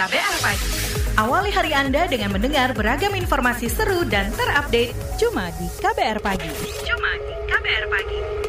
KBR Pagi. Awali hari Anda dengan mendengar beragam informasi seru dan terupdate cuma di KBR Pagi. Cuma di KBR Pagi.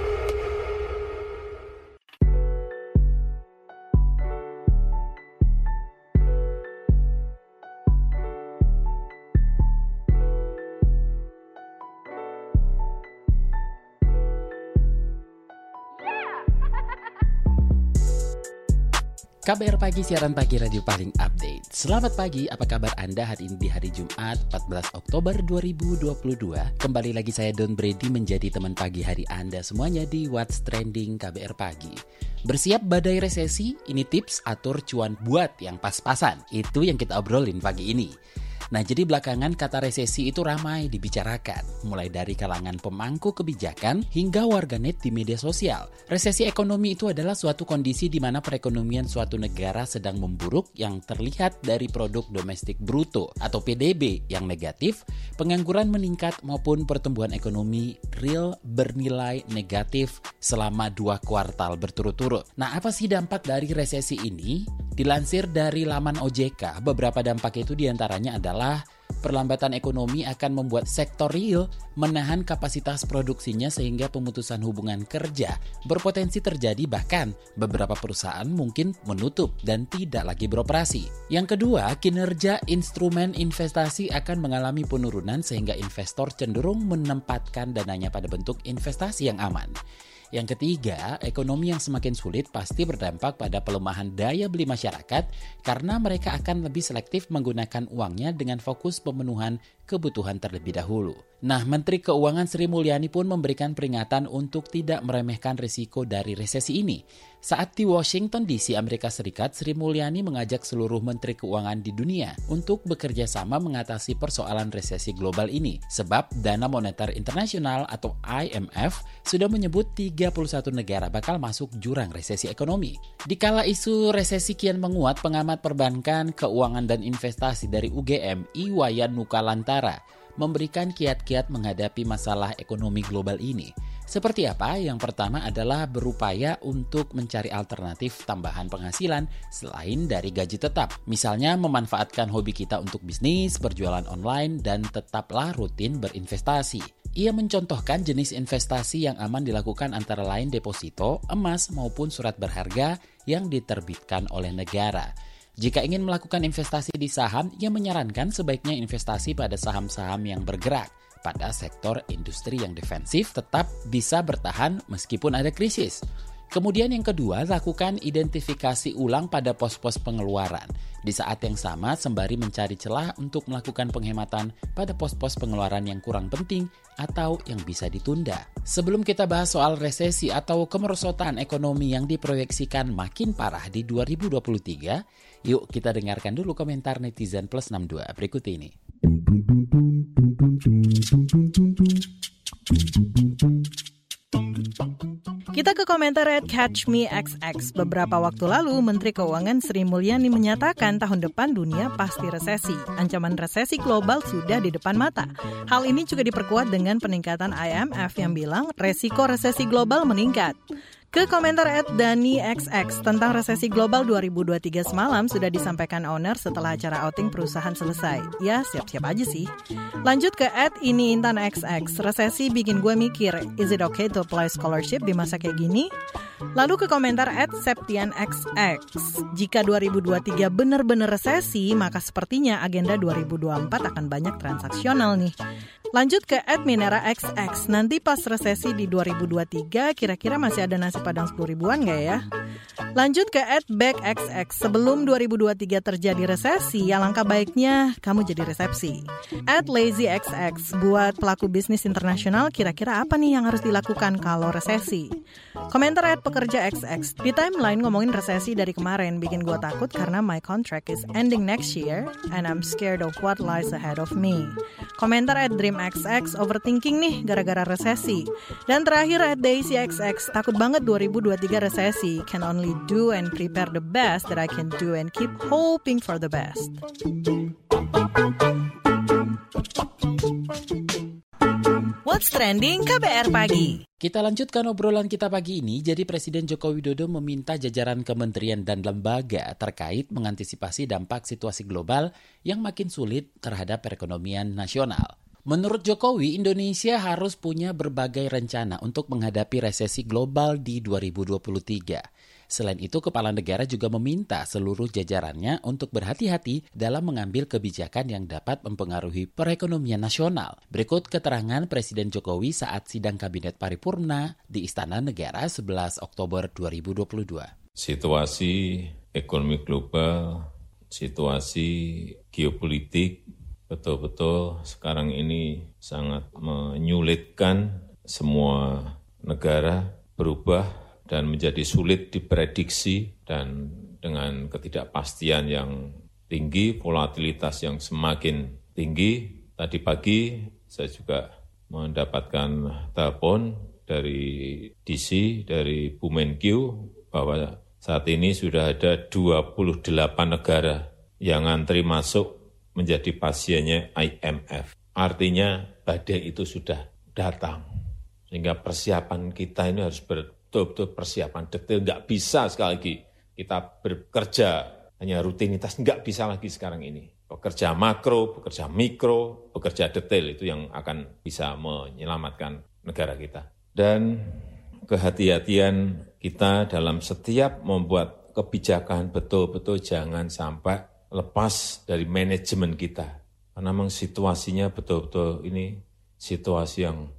KBR Pagi, siaran pagi radio paling update. Selamat pagi, apa kabar Anda hari ini di hari Jumat 14 Oktober 2022? Kembali lagi saya Don Brady menjadi teman pagi hari Anda semuanya di What's Trending KBR Pagi. Bersiap badai resesi, ini tips atur cuan buat yang pas-pasan. Itu yang kita obrolin pagi ini. Nah, jadi belakangan kata resesi itu ramai dibicarakan, mulai dari kalangan pemangku kebijakan hingga warganet di media sosial. Resesi ekonomi itu adalah suatu kondisi di mana perekonomian suatu negara sedang memburuk yang terlihat dari produk domestik bruto atau PDB yang negatif, pengangguran meningkat maupun pertumbuhan ekonomi real bernilai negatif selama dua kuartal berturut-turut. Nah, apa sih dampak dari resesi ini? Dilansir dari laman OJK, beberapa dampak itu di antaranya adalah perlambatan ekonomi akan membuat sektor real menahan kapasitas produksinya sehingga pemutusan hubungan kerja berpotensi terjadi bahkan beberapa perusahaan mungkin menutup dan tidak lagi beroperasi. Yang kedua, kinerja instrumen investasi akan mengalami penurunan sehingga investor cenderung menempatkan dananya pada bentuk investasi yang aman. Yang ketiga, ekonomi yang semakin sulit pasti berdampak pada pelemahan daya beli masyarakat karena mereka akan lebih selektif menggunakan uangnya dengan fokus pemenuhan kebutuhan terlebih dahulu. Nah, Menteri Keuangan Sri Mulyani pun memberikan peringatan untuk tidak meremehkan risiko dari resesi ini. Saat di Washington DC, Amerika Serikat, Sri Mulyani mengajak seluruh menteri keuangan di dunia untuk bekerja sama mengatasi persoalan resesi global ini. Sebab Dana Moneter Internasional atau IMF sudah menyebut 31 negara bakal masuk jurang resesi ekonomi. Dikala isu resesi kian menguat, pengamat perbankan, keuangan dan investasi dari UGM, Iwayan Nukalantara, memberikan kiat-kiat menghadapi masalah ekonomi global ini. Seperti apa? Yang pertama adalah berupaya untuk mencari alternatif tambahan penghasilan selain dari gaji tetap. Misalnya memanfaatkan hobi kita untuk bisnis, berjualan online, dan tetaplah rutin berinvestasi. Ia mencontohkan jenis investasi yang aman dilakukan antara lain deposito, emas, maupun surat berharga yang diterbitkan oleh negara. Jika ingin melakukan investasi di saham, ia menyarankan sebaiknya investasi pada saham-saham yang bergerak pada sektor industri yang defensif tetap bisa bertahan meskipun ada krisis. Kemudian yang kedua, lakukan identifikasi ulang pada pos-pos pengeluaran. Di saat yang sama, sembari mencari celah untuk melakukan penghematan pada pos-pos pengeluaran yang kurang penting atau yang bisa ditunda. Sebelum kita bahas soal resesi atau kemerosotan ekonomi yang diproyeksikan makin parah di 2023, yuk kita dengarkan dulu komentar netizen plus 62 berikut ini. Kita ke komentar at Catch Me XX. Beberapa waktu lalu, Menteri Keuangan Sri Mulyani menyatakan tahun depan dunia pasti resesi. Ancaman resesi global sudah di depan mata. Hal ini juga diperkuat dengan peningkatan IMF yang bilang resiko resesi global meningkat. Ke komentar at Dani XX tentang resesi global 2023 semalam sudah disampaikan owner setelah acara outing perusahaan selesai. Ya, siap-siap aja sih. Lanjut ke at ini Intan XX. Resesi bikin gue mikir, is it okay to apply scholarship di masa kayak gini? Lalu ke komentar at Septian XX. Jika 2023 benar-benar resesi, maka sepertinya agenda 2024 akan banyak transaksional nih. Lanjut ke at Minera XX. Nanti pas resesi di 2023, kira-kira masih ada nasi padang 10 ribuan nggak ya? Lanjut ke at XX. Sebelum 2023 terjadi resesi, ya langkah baiknya kamu jadi resepsi. At Lazy XX. Buat pelaku bisnis internasional, kira-kira apa nih yang harus dilakukan kalau resesi? Komentar at Pekerja XX. Di timeline ngomongin resesi dari kemarin bikin gue takut karena my contract is ending next year and I'm scared of what lies ahead of me. Komentar at Dream XX overthinking nih gara-gara resesi. Dan terakhir at Daisy XX takut banget 2023 resesi. Can only do and prepare the best that I can do and keep hoping for the best. What's Trending KBR Pagi. Kita lanjutkan obrolan kita pagi ini. Jadi Presiden Joko Widodo meminta jajaran kementerian dan lembaga terkait mengantisipasi dampak situasi global yang makin sulit terhadap perekonomian nasional. Menurut Jokowi, Indonesia harus punya berbagai rencana untuk menghadapi resesi global di 2023. Selain itu, kepala negara juga meminta seluruh jajarannya untuk berhati-hati dalam mengambil kebijakan yang dapat mempengaruhi perekonomian nasional. Berikut keterangan Presiden Jokowi saat sidang Kabinet Paripurna di Istana Negara 11 Oktober 2022. Situasi ekonomi global, situasi geopolitik betul-betul sekarang ini sangat menyulitkan semua negara berubah dan menjadi sulit diprediksi dan dengan ketidakpastian yang tinggi, volatilitas yang semakin tinggi. Tadi pagi saya juga mendapatkan telepon dari DC, dari Bu bahwa saat ini sudah ada 28 negara yang antri masuk menjadi pasiennya IMF. Artinya badai itu sudah datang. Sehingga persiapan kita ini harus betul-betul persiapan detail. Nggak bisa sekali lagi kita bekerja hanya rutinitas. Nggak bisa lagi sekarang ini. Bekerja makro, bekerja mikro, bekerja detail itu yang akan bisa menyelamatkan negara kita. Dan kehati-hatian kita dalam setiap membuat kebijakan betul-betul jangan sampai lepas dari manajemen kita. Karena memang situasinya betul-betul ini situasi yang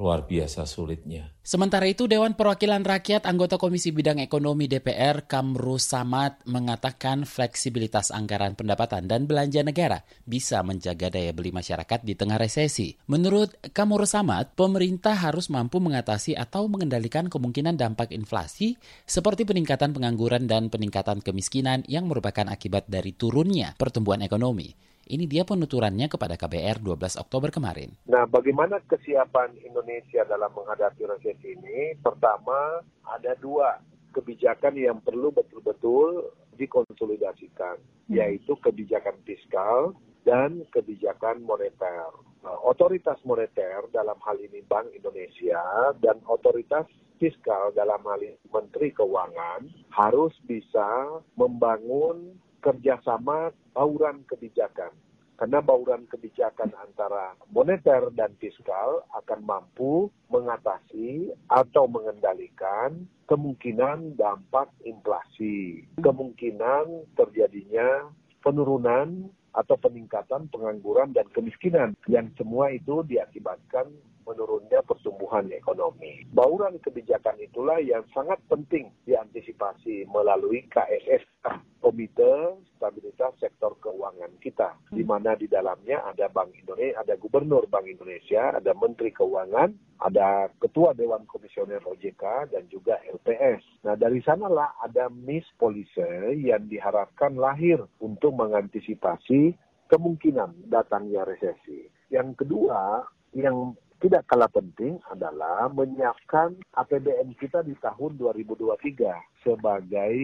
luar biasa sulitnya. Sementara itu, Dewan Perwakilan Rakyat anggota Komisi Bidang Ekonomi DPR Kamru Samad mengatakan fleksibilitas anggaran pendapatan dan belanja negara bisa menjaga daya beli masyarakat di tengah resesi. Menurut Kamru Samad, pemerintah harus mampu mengatasi atau mengendalikan kemungkinan dampak inflasi seperti peningkatan pengangguran dan peningkatan kemiskinan yang merupakan akibat dari turunnya pertumbuhan ekonomi. Ini dia penuturannya kepada KBR 12 Oktober kemarin. Nah, bagaimana kesiapan Indonesia dalam menghadapi resesi ini? Pertama, ada dua kebijakan yang perlu betul-betul dikonsolidasikan, hmm. yaitu kebijakan fiskal dan kebijakan moneter. Nah, otoritas moneter dalam hal ini Bank Indonesia dan otoritas fiskal dalam hal ini Menteri Keuangan harus bisa membangun kerjasama bauran kebijakan. Karena bauran kebijakan antara moneter dan fiskal akan mampu mengatasi atau mengendalikan kemungkinan dampak inflasi, kemungkinan terjadinya penurunan atau peningkatan pengangguran dan kemiskinan yang semua itu diakibatkan menurunnya pertumbuhan ekonomi. Bauran kebijakan itulah yang sangat penting diantisipasi melalui KSS Komite Stabilitas Sektor Keuangan kita, hmm. di mana di dalamnya ada Bank Indonesia, ada Gubernur Bank Indonesia, ada Menteri Keuangan, ada Ketua Dewan Komisioner OJK, dan juga LPS. Nah, dari sanalah ada Miss Police yang diharapkan lahir untuk mengantisipasi kemungkinan datangnya resesi. Yang kedua, yang tidak kalah penting adalah menyiapkan APBN kita di tahun 2023 sebagai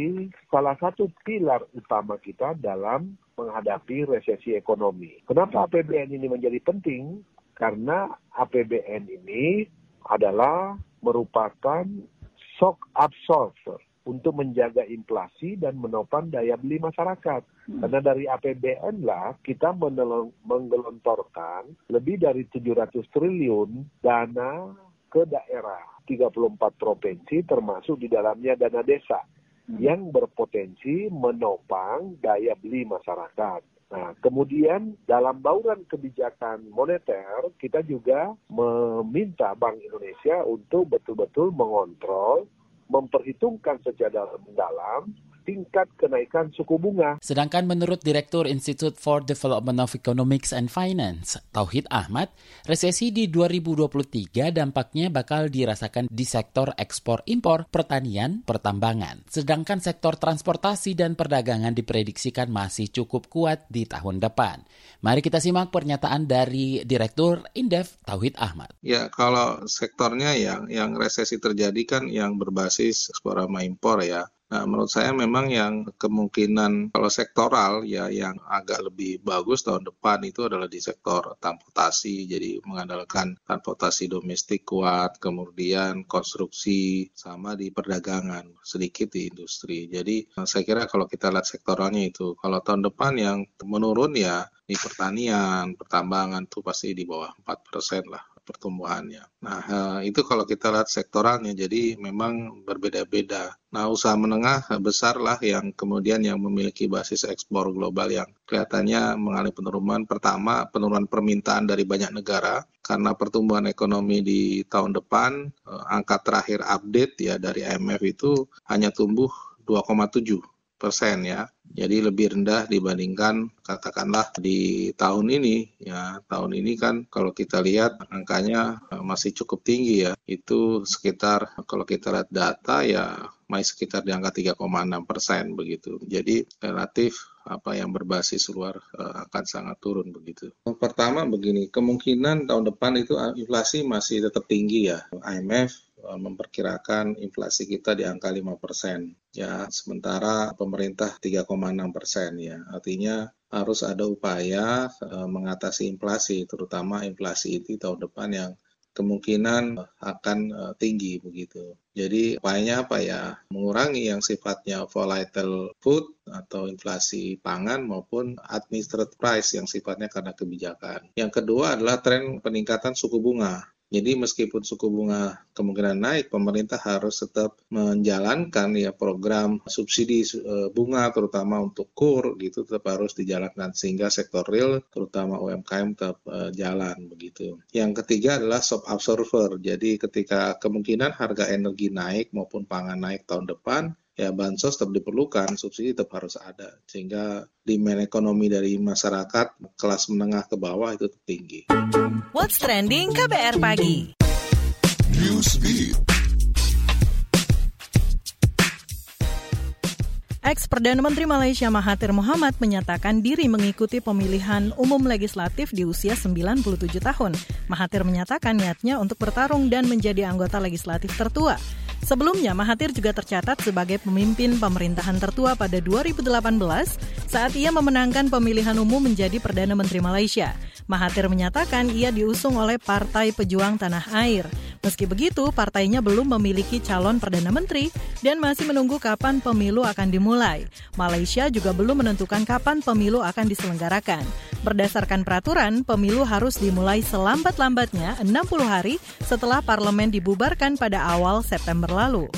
salah satu pilar utama kita dalam menghadapi resesi ekonomi. Kenapa APBN ini menjadi penting? Karena APBN ini adalah merupakan shock absorber untuk menjaga inflasi dan menopang daya beli masyarakat. Hmm. Karena dari APBN lah kita menggelontorkan lebih dari 700 triliun dana ke daerah 34 provinsi termasuk di dalamnya dana desa hmm. yang berpotensi menopang daya beli masyarakat. Nah, kemudian dalam bauran kebijakan moneter, kita juga meminta Bank Indonesia untuk betul-betul mengontrol memperhitungkan secara mendalam tingkat kenaikan suku bunga. Sedangkan menurut Direktur Institute for Development of Economics and Finance, Tauhid Ahmad, resesi di 2023 dampaknya bakal dirasakan di sektor ekspor impor, pertanian, pertambangan. Sedangkan sektor transportasi dan perdagangan diprediksikan masih cukup kuat di tahun depan. Mari kita simak pernyataan dari Direktur Indef Tauhid Ahmad. Ya, kalau sektornya yang yang resesi terjadi kan yang berbasis ekspor sama impor ya Nah, menurut saya memang yang kemungkinan kalau sektoral ya yang agak lebih bagus tahun depan itu adalah di sektor transportasi. Jadi mengandalkan transportasi domestik kuat, kemudian konstruksi sama di perdagangan, sedikit di industri. Jadi saya kira kalau kita lihat sektoralnya itu, kalau tahun depan yang menurun ya di pertanian, pertambangan tuh pasti di bawah 4% lah pertumbuhannya. Nah, eh, itu kalau kita lihat sektoralnya, jadi memang berbeda-beda. Nah, usaha menengah besar lah yang kemudian yang memiliki basis ekspor global yang kelihatannya mengalami penurunan. Pertama, penurunan permintaan dari banyak negara karena pertumbuhan ekonomi di tahun depan, eh, angka terakhir update ya dari IMF itu hanya tumbuh 2,7 persen ya. Jadi lebih rendah dibandingkan katakanlah di tahun ini ya. Tahun ini kan kalau kita lihat angkanya eh, masih cukup tinggi ya. Itu sekitar kalau kita lihat data ya masih sekitar di angka 3,6 persen begitu. Jadi relatif apa yang berbasis luar uh, akan sangat turun begitu. Pertama begini, kemungkinan tahun depan itu inflasi masih tetap tinggi ya. IMF Eh, memperkirakan inflasi kita di angka 5 persen. Ya, sementara pemerintah 3,6 persen ya. Artinya harus ada upaya uh, mengatasi inflasi, terutama inflasi itu tahun depan yang kemungkinan akan uh, tinggi begitu. Jadi upayanya apa ya? Mengurangi yang sifatnya volatile food atau inflasi pangan maupun administered price yang sifatnya karena kebijakan. Yang kedua adalah tren peningkatan suku bunga. Jadi meskipun suku bunga kemungkinan naik, pemerintah harus tetap menjalankan ya program subsidi e, bunga terutama untuk kur gitu tetap harus dijalankan sehingga sektor real terutama UMKM tetap uh, jalan begitu. Yang ketiga adalah shock absorber. Jadi ketika kemungkinan harga energi naik maupun pangan naik tahun depan, ya bansos tetap diperlukan, subsidi tetap harus ada sehingga demand ekonomi dari masyarakat kelas menengah ke bawah itu tinggi. What's trending KBR pagi? Ex Perdana Menteri Malaysia Mahathir Mohamad menyatakan diri mengikuti pemilihan umum legislatif di usia 97 tahun. Mahathir menyatakan niatnya untuk bertarung dan menjadi anggota legislatif tertua. Sebelumnya, Mahathir juga tercatat sebagai pemimpin pemerintahan tertua pada 2018 saat ia memenangkan pemilihan umum menjadi Perdana Menteri Malaysia. Mahathir menyatakan ia diusung oleh Partai Pejuang Tanah Air. Meski begitu, partainya belum memiliki calon Perdana Menteri dan masih menunggu kapan pemilu akan dimulai. Malaysia juga belum menentukan kapan pemilu akan diselenggarakan. Berdasarkan peraturan, pemilu harus dimulai selambat-lambatnya 60 hari setelah parlemen dibubarkan pada awal September lalu.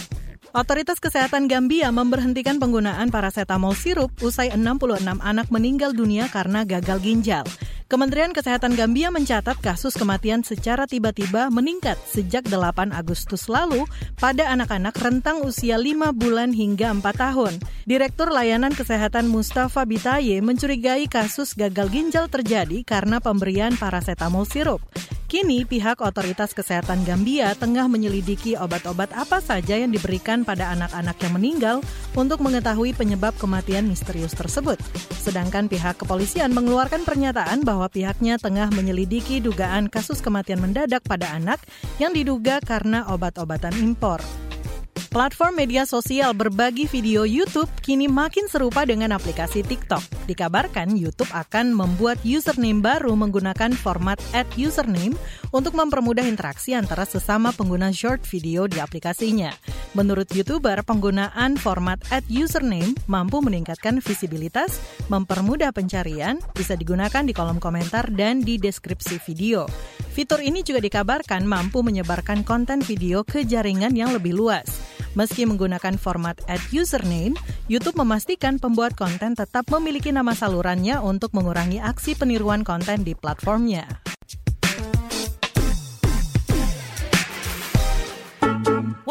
Otoritas Kesehatan Gambia memberhentikan penggunaan paracetamol sirup usai 66 anak meninggal dunia karena gagal ginjal. Kementerian Kesehatan Gambia mencatat kasus kematian secara tiba-tiba meningkat sejak 8 Agustus lalu pada anak-anak rentang usia 5 bulan hingga 4 tahun. Direktur Layanan Kesehatan Mustafa Bitaye mencurigai kasus gagal ginjal terjadi karena pemberian paracetamol sirup. Kini pihak otoritas kesehatan Gambia tengah menyelidiki obat-obat apa saja yang diberikan pada anak-anak yang meninggal untuk mengetahui penyebab kematian misterius tersebut. Sedangkan pihak kepolisian mengeluarkan pernyataan bahwa pihaknya tengah menyelidiki dugaan kasus kematian mendadak pada anak yang diduga karena obat-obatan impor. Platform media sosial berbagi video YouTube kini makin serupa dengan aplikasi TikTok. Dikabarkan YouTube akan membuat username baru menggunakan format add username untuk mempermudah interaksi antara sesama pengguna short video di aplikasinya. Menurut YouTuber, penggunaan format add username mampu meningkatkan visibilitas, mempermudah pencarian, bisa digunakan di kolom komentar dan di deskripsi video. Fitur ini juga dikabarkan mampu menyebarkan konten video ke jaringan yang lebih luas. Meski menggunakan format add username, YouTube memastikan pembuat konten tetap memiliki nama salurannya untuk mengurangi aksi peniruan konten di platformnya.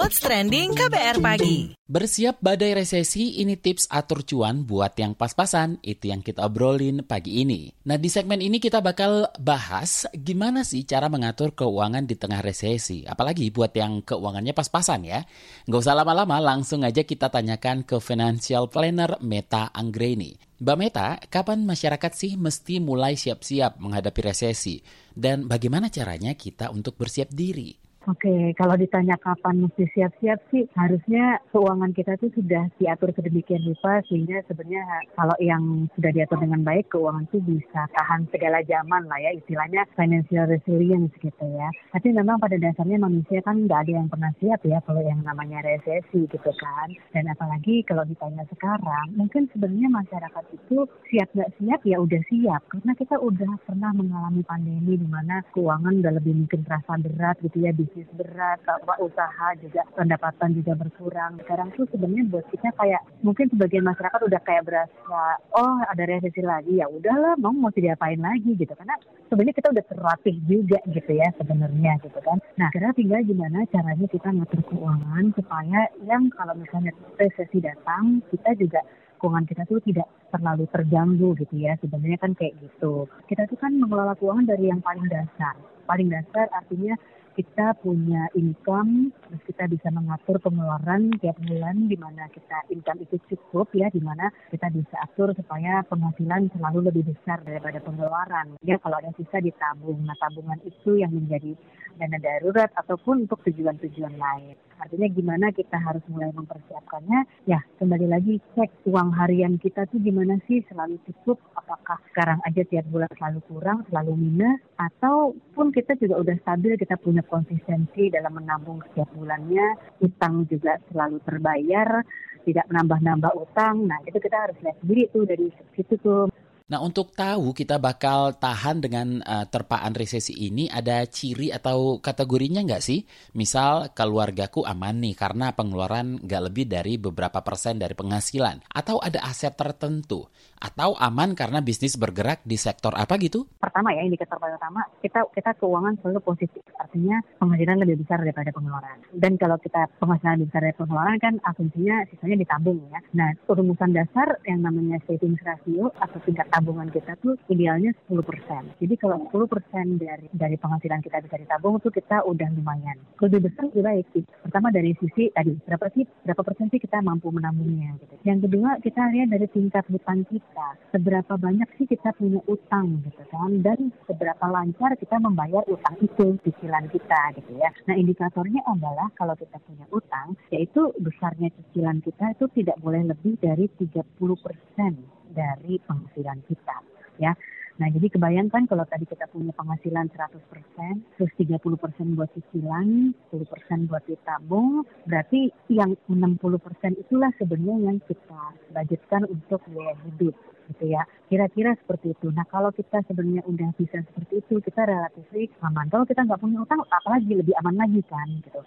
What's Trending KBR Pagi. Bersiap badai resesi, ini tips atur cuan buat yang pas-pasan. Itu yang kita obrolin pagi ini. Nah, di segmen ini kita bakal bahas gimana sih cara mengatur keuangan di tengah resesi. Apalagi buat yang keuangannya pas-pasan ya. Nggak usah lama-lama, langsung aja kita tanyakan ke financial planner Meta Anggreni. Mbak Meta, kapan masyarakat sih mesti mulai siap-siap menghadapi resesi? Dan bagaimana caranya kita untuk bersiap diri? Oke, kalau ditanya kapan mesti siap-siap sih, harusnya keuangan kita itu sudah diatur sedemikian rupa sehingga sebenarnya kalau yang sudah diatur dengan baik, keuangan itu bisa tahan segala zaman lah ya, istilahnya financial resilience gitu ya. Tapi memang pada dasarnya manusia kan nggak ada yang pernah siap ya kalau yang namanya resesi gitu kan. Dan apalagi kalau ditanya sekarang, mungkin sebenarnya masyarakat itu siap nggak siap ya udah siap karena kita udah pernah mengalami pandemi di mana keuangan udah lebih mungkin terasa berat gitu ya bisnis berat, usaha juga pendapatan juga berkurang. Sekarang tuh sebenarnya buat kita kayak mungkin sebagian masyarakat udah kayak berasa oh ada resesi lagi ya udahlah mau mau diapain lagi gitu karena sebenarnya kita udah terlatih juga gitu ya sebenarnya gitu kan. Nah sekarang tinggal gimana caranya kita ngatur keuangan supaya yang kalau misalnya resesi datang kita juga keuangan kita tuh tidak terlalu terganggu gitu ya sebenarnya kan kayak gitu kita tuh kan mengelola keuangan dari yang paling dasar paling dasar artinya kita punya income, terus kita bisa mengatur pengeluaran tiap bulan di mana kita income itu cukup ya, di mana kita bisa atur supaya penghasilan selalu lebih besar daripada pengeluaran. Ya kalau ada sisa ditabung. Nah tabungan itu yang menjadi dana darurat ataupun untuk tujuan-tujuan lain. Artinya gimana kita harus mulai mempersiapkannya? Ya kembali lagi cek uang harian kita tuh gimana sih selalu cukup? Apakah sekarang aja tiap bulan selalu kurang, selalu minus? Ataupun kita juga udah stabil, kita punya konsistensi dalam menabung setiap bulannya, utang juga selalu terbayar, tidak menambah-nambah utang. Nah itu kita harus lihat sendiri tuh dari situ tuh Nah, untuk tahu kita bakal tahan dengan uh, terpaan resesi ini, ada ciri atau kategorinya nggak sih? Misal, keluargaku aman nih karena pengeluaran nggak lebih dari beberapa persen dari penghasilan. Atau ada aset tertentu. Atau aman karena bisnis bergerak di sektor apa gitu? Pertama ya, indikator pertama, kita kita keuangan selalu positif. Artinya penghasilan lebih besar daripada pengeluaran. Dan kalau kita penghasilan lebih besar dari pengeluaran kan asumsinya sisanya ditabung ya. Nah, rumusan dasar yang namanya savings ratio atau tingkat tabungan kita tuh idealnya 10%. Jadi kalau 10% dari dari penghasilan kita bisa ditabung tuh kita udah lumayan. Lebih besar lebih baik sih. Pertama dari sisi tadi berapa sih berapa persen sih kita mampu menabungnya gitu. Yang kedua kita lihat dari tingkat hutang kita. Seberapa banyak sih kita punya utang gitu kan dan seberapa lancar kita membayar utang itu cicilan kita gitu ya. Nah indikatornya adalah kalau kita punya utang yaitu besarnya cicilan kita itu tidak boleh lebih dari 30 persen dari penghasilan kita ya. Nah, jadi kebayangkan kalau tadi kita punya penghasilan 100%, terus 30% buat cicilan, 10% buat ditabung, berarti yang 60% itulah sebenarnya yang kita budgetkan untuk biaya hidup gitu ya. Kira-kira seperti itu. Nah kalau kita sebenarnya udah bisa seperti itu, kita relatif aman. Kalau kita nggak punya utang, apalagi lebih aman lagi kan gitu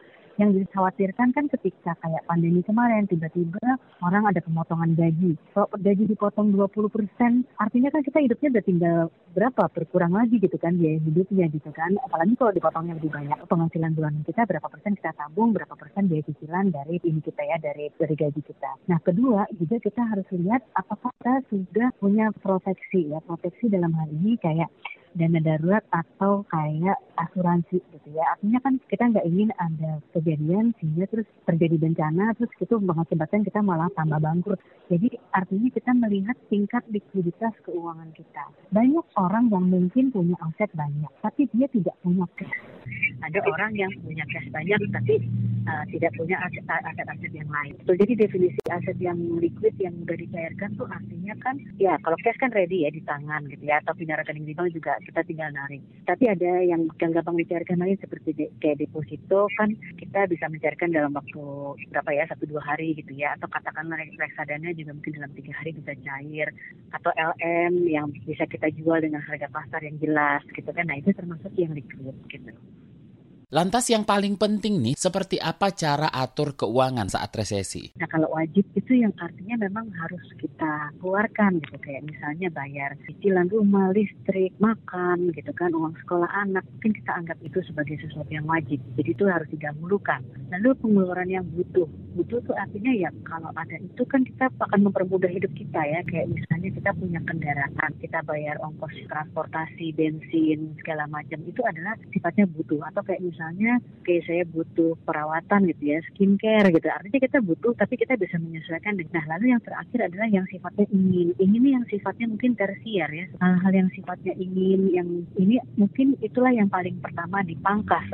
yang dikhawatirkan kan ketika kayak pandemi kemarin tiba-tiba orang ada pemotongan gaji. Kalau gaji dipotong 20 persen, artinya kan kita hidupnya udah tinggal berapa berkurang lagi gitu kan biaya hidupnya gitu kan. Apalagi kalau dipotongnya lebih banyak penghasilan bulanan kita berapa persen kita tabung, berapa persen biaya cicilan dari ini kita ya dari dari gaji kita. Nah kedua juga kita harus lihat apakah kita sudah punya proteksi ya proteksi dalam hal ini kayak dana darurat atau kayak asuransi gitu ya. Artinya kan kita nggak ingin ada kejadian sehingga terus terjadi bencana terus itu mengakibatkan kita malah tambah bangkrut. Jadi artinya kita melihat tingkat likuiditas keuangan kita. Banyak orang yang mungkin punya aset banyak tapi dia tidak punya cash. Ada orang yang punya cash banyak tapi uh, tidak punya aset-aset yang lain. So, jadi definisi aset yang liquid yang mudah dicairkan tuh artinya kan ya kalau cash kan ready ya di tangan gitu ya atau pindah rekening di bank juga kita tinggal narik. Tapi ada yang, gampang dicairkan lain seperti de, kayak deposito kan kita bisa mencairkan dalam waktu berapa ya satu dua hari gitu ya atau katakanlah reksadana juga mungkin dalam tiga hari bisa cair atau LM yang bisa kita jual dengan harga pasar yang jelas gitu kan. Nah itu termasuk yang liquid gitu. Lantas yang paling penting nih, seperti apa cara atur keuangan saat resesi? Nah kalau wajib itu yang artinya memang harus kita keluarkan gitu. Kayak misalnya bayar cicilan rumah, listrik, makan gitu kan, uang sekolah anak. Mungkin kita anggap itu sebagai sesuatu yang wajib. Jadi itu harus didahulukan. Lalu pengeluaran yang butuh. Butuh itu artinya ya kalau ada itu kan kita akan mempermudah hidup kita ya. Kayak misalnya kita punya kendaraan, kita bayar ongkos transportasi, bensin, segala macam. Itu adalah sifatnya butuh. Atau kayak misalnya misalnya kayak saya butuh perawatan gitu ya, skincare gitu. Artinya kita butuh tapi kita bisa menyesuaikan. Nah lalu yang terakhir adalah yang sifatnya ingin. Ingin yang sifatnya mungkin tersier ya. Hal-hal yang sifatnya ingin, yang ini mungkin itulah yang paling pertama dipangkas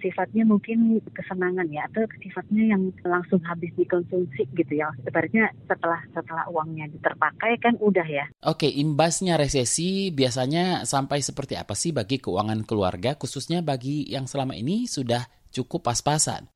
sifatnya mungkin kesenangan ya atau sifatnya yang langsung habis dikonsumsi gitu ya. Sebenarnya setelah setelah uangnya terpakai kan udah ya. Oke, imbasnya resesi biasanya sampai seperti apa sih bagi keuangan keluarga khususnya bagi yang selama ini sudah cukup pas-pasan?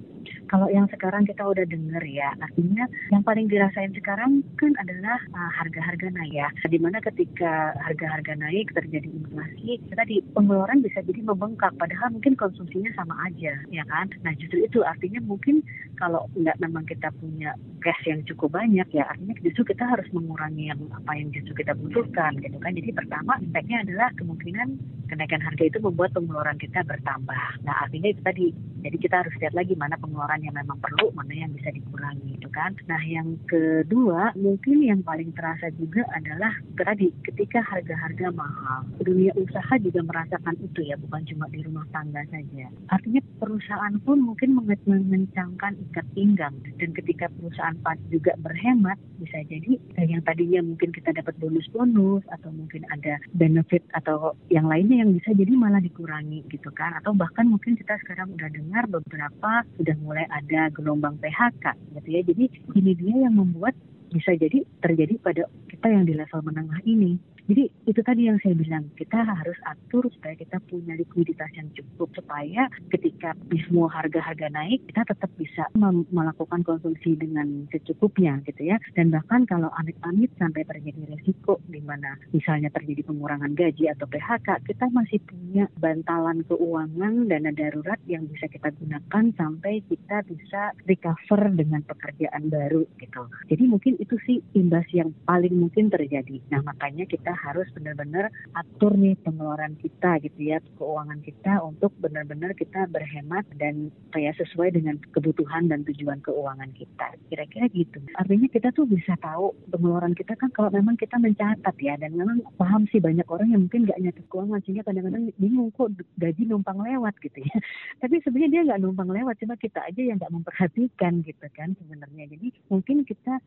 Kalau yang sekarang kita udah dengar ya, artinya yang paling dirasain sekarang kan adalah uh, harga-harga naik ya. Di mana ketika harga-harga naik terjadi inflasi, kita di pengeluaran bisa jadi membengkak. Padahal mungkin konsumsinya sama aja, ya kan? Nah justru itu artinya mungkin kalau nggak memang kita punya cash yang cukup banyak ya, artinya justru kita harus mengurangi yang apa yang justru kita butuhkan, gitu kan? Jadi pertama impactnya adalah kemungkinan kenaikan harga itu membuat pengeluaran kita bertambah. Nah artinya itu tadi, jadi kita harus lihat lagi mana pengeluaran yang memang perlu, mana yang bisa dikurangi itu kan. Nah yang kedua mungkin yang paling terasa juga adalah tadi ketika harga-harga mahal, dunia usaha juga merasakan itu ya, bukan cuma di rumah tangga saja. Artinya perusahaan pun mungkin mengencangkan ikat pinggang dan ketika perusahaan juga berhemat bisa jadi yang tadinya mungkin kita dapat bonus-bonus atau mungkin ada benefit atau yang lainnya yang bisa jadi malah dikurangi gitu kan atau bahkan mungkin kita sekarang udah dengar beberapa sudah mulai ada gelombang PHK gitu ya. Jadi ini dia yang membuat bisa jadi terjadi pada kita yang di level menengah ini. Jadi itu tadi yang saya bilang, kita harus atur supaya kita punya likuiditas yang cukup supaya ketika semua harga-harga naik, kita tetap bisa melakukan konsumsi dengan secukupnya gitu ya. Dan bahkan kalau amit-amit sampai terjadi resiko di mana misalnya terjadi pengurangan gaji atau PHK, kita masih punya bantalan keuangan dana darurat yang bisa kita gunakan sampai kita bisa recover dengan pekerjaan baru gitu. Jadi mungkin itu sih imbas yang paling mungkin terjadi. Nah makanya kita harus benar-benar atur nih pengeluaran kita gitu ya, keuangan kita untuk benar-benar kita berhemat dan kayak sesuai dengan kebutuhan dan tujuan keuangan kita. Kira-kira gitu. Artinya kita tuh bisa tahu pengeluaran kita kan kalau memang kita mencatat ya dan memang paham sih banyak orang yang mungkin nggak nyatet keuangan sehingga kadang-kadang bingung kok gaji numpang lewat gitu ya. Tapi sebenarnya dia nggak numpang lewat, cuma kita aja yang nggak memperhatikan gitu kan sebenarnya. Jadi mungkin kita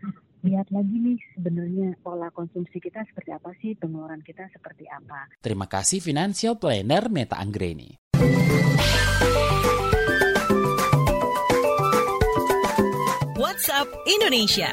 lihat lagi nih sebenarnya pola konsumsi kita seperti apa sih pengeluaran kita seperti apa. Terima kasih Financial Planner Meta Anggreni. WhatsApp Indonesia.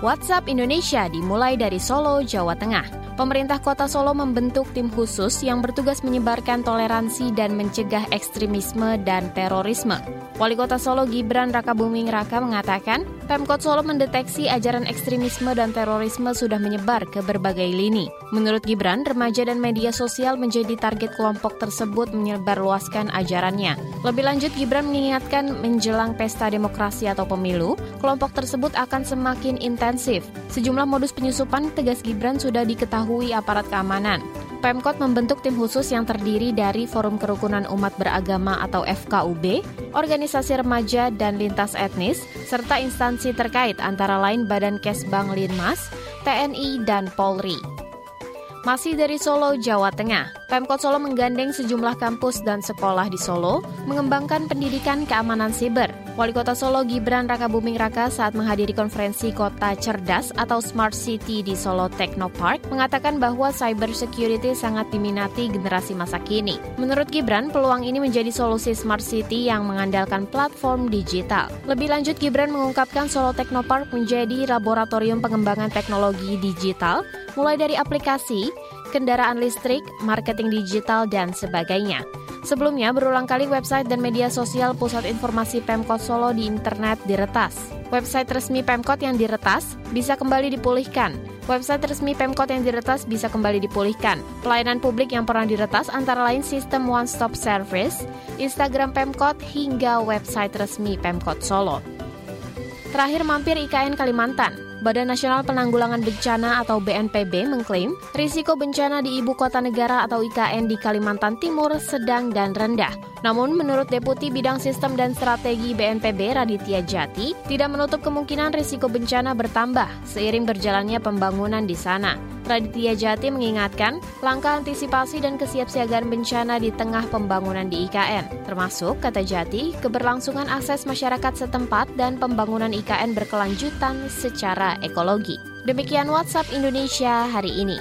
WhatsApp Indonesia dimulai dari Solo, Jawa Tengah pemerintah kota Solo membentuk tim khusus yang bertugas menyebarkan toleransi dan mencegah ekstremisme dan terorisme. Wali Kota Solo Gibran Raka Buming Raka mengatakan, Pemkot Solo mendeteksi ajaran ekstremisme dan terorisme sudah menyebar ke berbagai lini. Menurut Gibran, remaja dan media sosial menjadi target kelompok tersebut menyebarluaskan ajarannya. Lebih lanjut, Gibran mengingatkan menjelang pesta demokrasi atau pemilu, kelompok tersebut akan semakin intensif. Sejumlah modus penyusupan tegas Gibran sudah diketahui diketahui aparat keamanan. Pemkot membentuk tim khusus yang terdiri dari Forum Kerukunan Umat Beragama atau FKUB, organisasi remaja dan lintas etnis, serta instansi terkait antara lain Badan Kesbang Linmas, TNI, dan Polri. Masih dari Solo, Jawa Tengah, Pemkot Solo menggandeng sejumlah kampus dan sekolah di Solo mengembangkan pendidikan keamanan siber. Wali Kota Solo Gibran Raka Buming Raka saat menghadiri konferensi Kota Cerdas atau Smart City di Solo Technopark mengatakan bahwa cyber security sangat diminati generasi masa kini. Menurut Gibran, peluang ini menjadi solusi Smart City yang mengandalkan platform digital. Lebih lanjut, Gibran mengungkapkan Solo Technopark menjadi laboratorium pengembangan teknologi digital mulai dari aplikasi, kendaraan listrik, marketing digital, dan sebagainya. Sebelumnya, berulang kali website dan media sosial Pusat Informasi Pemkot Solo di internet diretas. Website resmi Pemkot yang diretas bisa kembali dipulihkan. Website resmi Pemkot yang diretas bisa kembali dipulihkan. Pelayanan publik yang pernah diretas antara lain sistem One Stop Service, Instagram Pemkot, hingga website resmi Pemkot Solo. Terakhir mampir IKN Kalimantan. Badan Nasional Penanggulangan Bencana atau BNPB mengklaim risiko bencana di ibu kota negara atau IKN di Kalimantan Timur sedang dan rendah. Namun menurut Deputi Bidang Sistem dan Strategi BNPB Raditya Jati, tidak menutup kemungkinan risiko bencana bertambah seiring berjalannya pembangunan di sana. Raditya Jati mengingatkan langkah antisipasi dan kesiapsiagaan bencana di tengah pembangunan di IKN, termasuk, kata Jati, keberlangsungan akses masyarakat setempat dan pembangunan IKN berkelanjutan secara ekologi. Demikian WhatsApp Indonesia hari ini.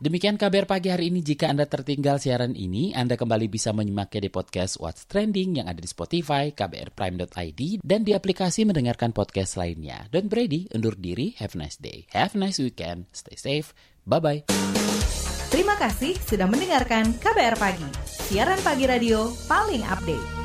Demikian kabar pagi hari ini. Jika Anda tertinggal siaran ini, Anda kembali bisa menyimaknya di podcast What's Trending yang ada di Spotify, kbrprime.id, dan di aplikasi mendengarkan podcast lainnya. Don't Brady, undur diri. Have a nice day. Have a nice weekend. Stay safe. Bye-bye. Terima kasih sudah mendengarkan KBR Pagi, siaran pagi radio paling update.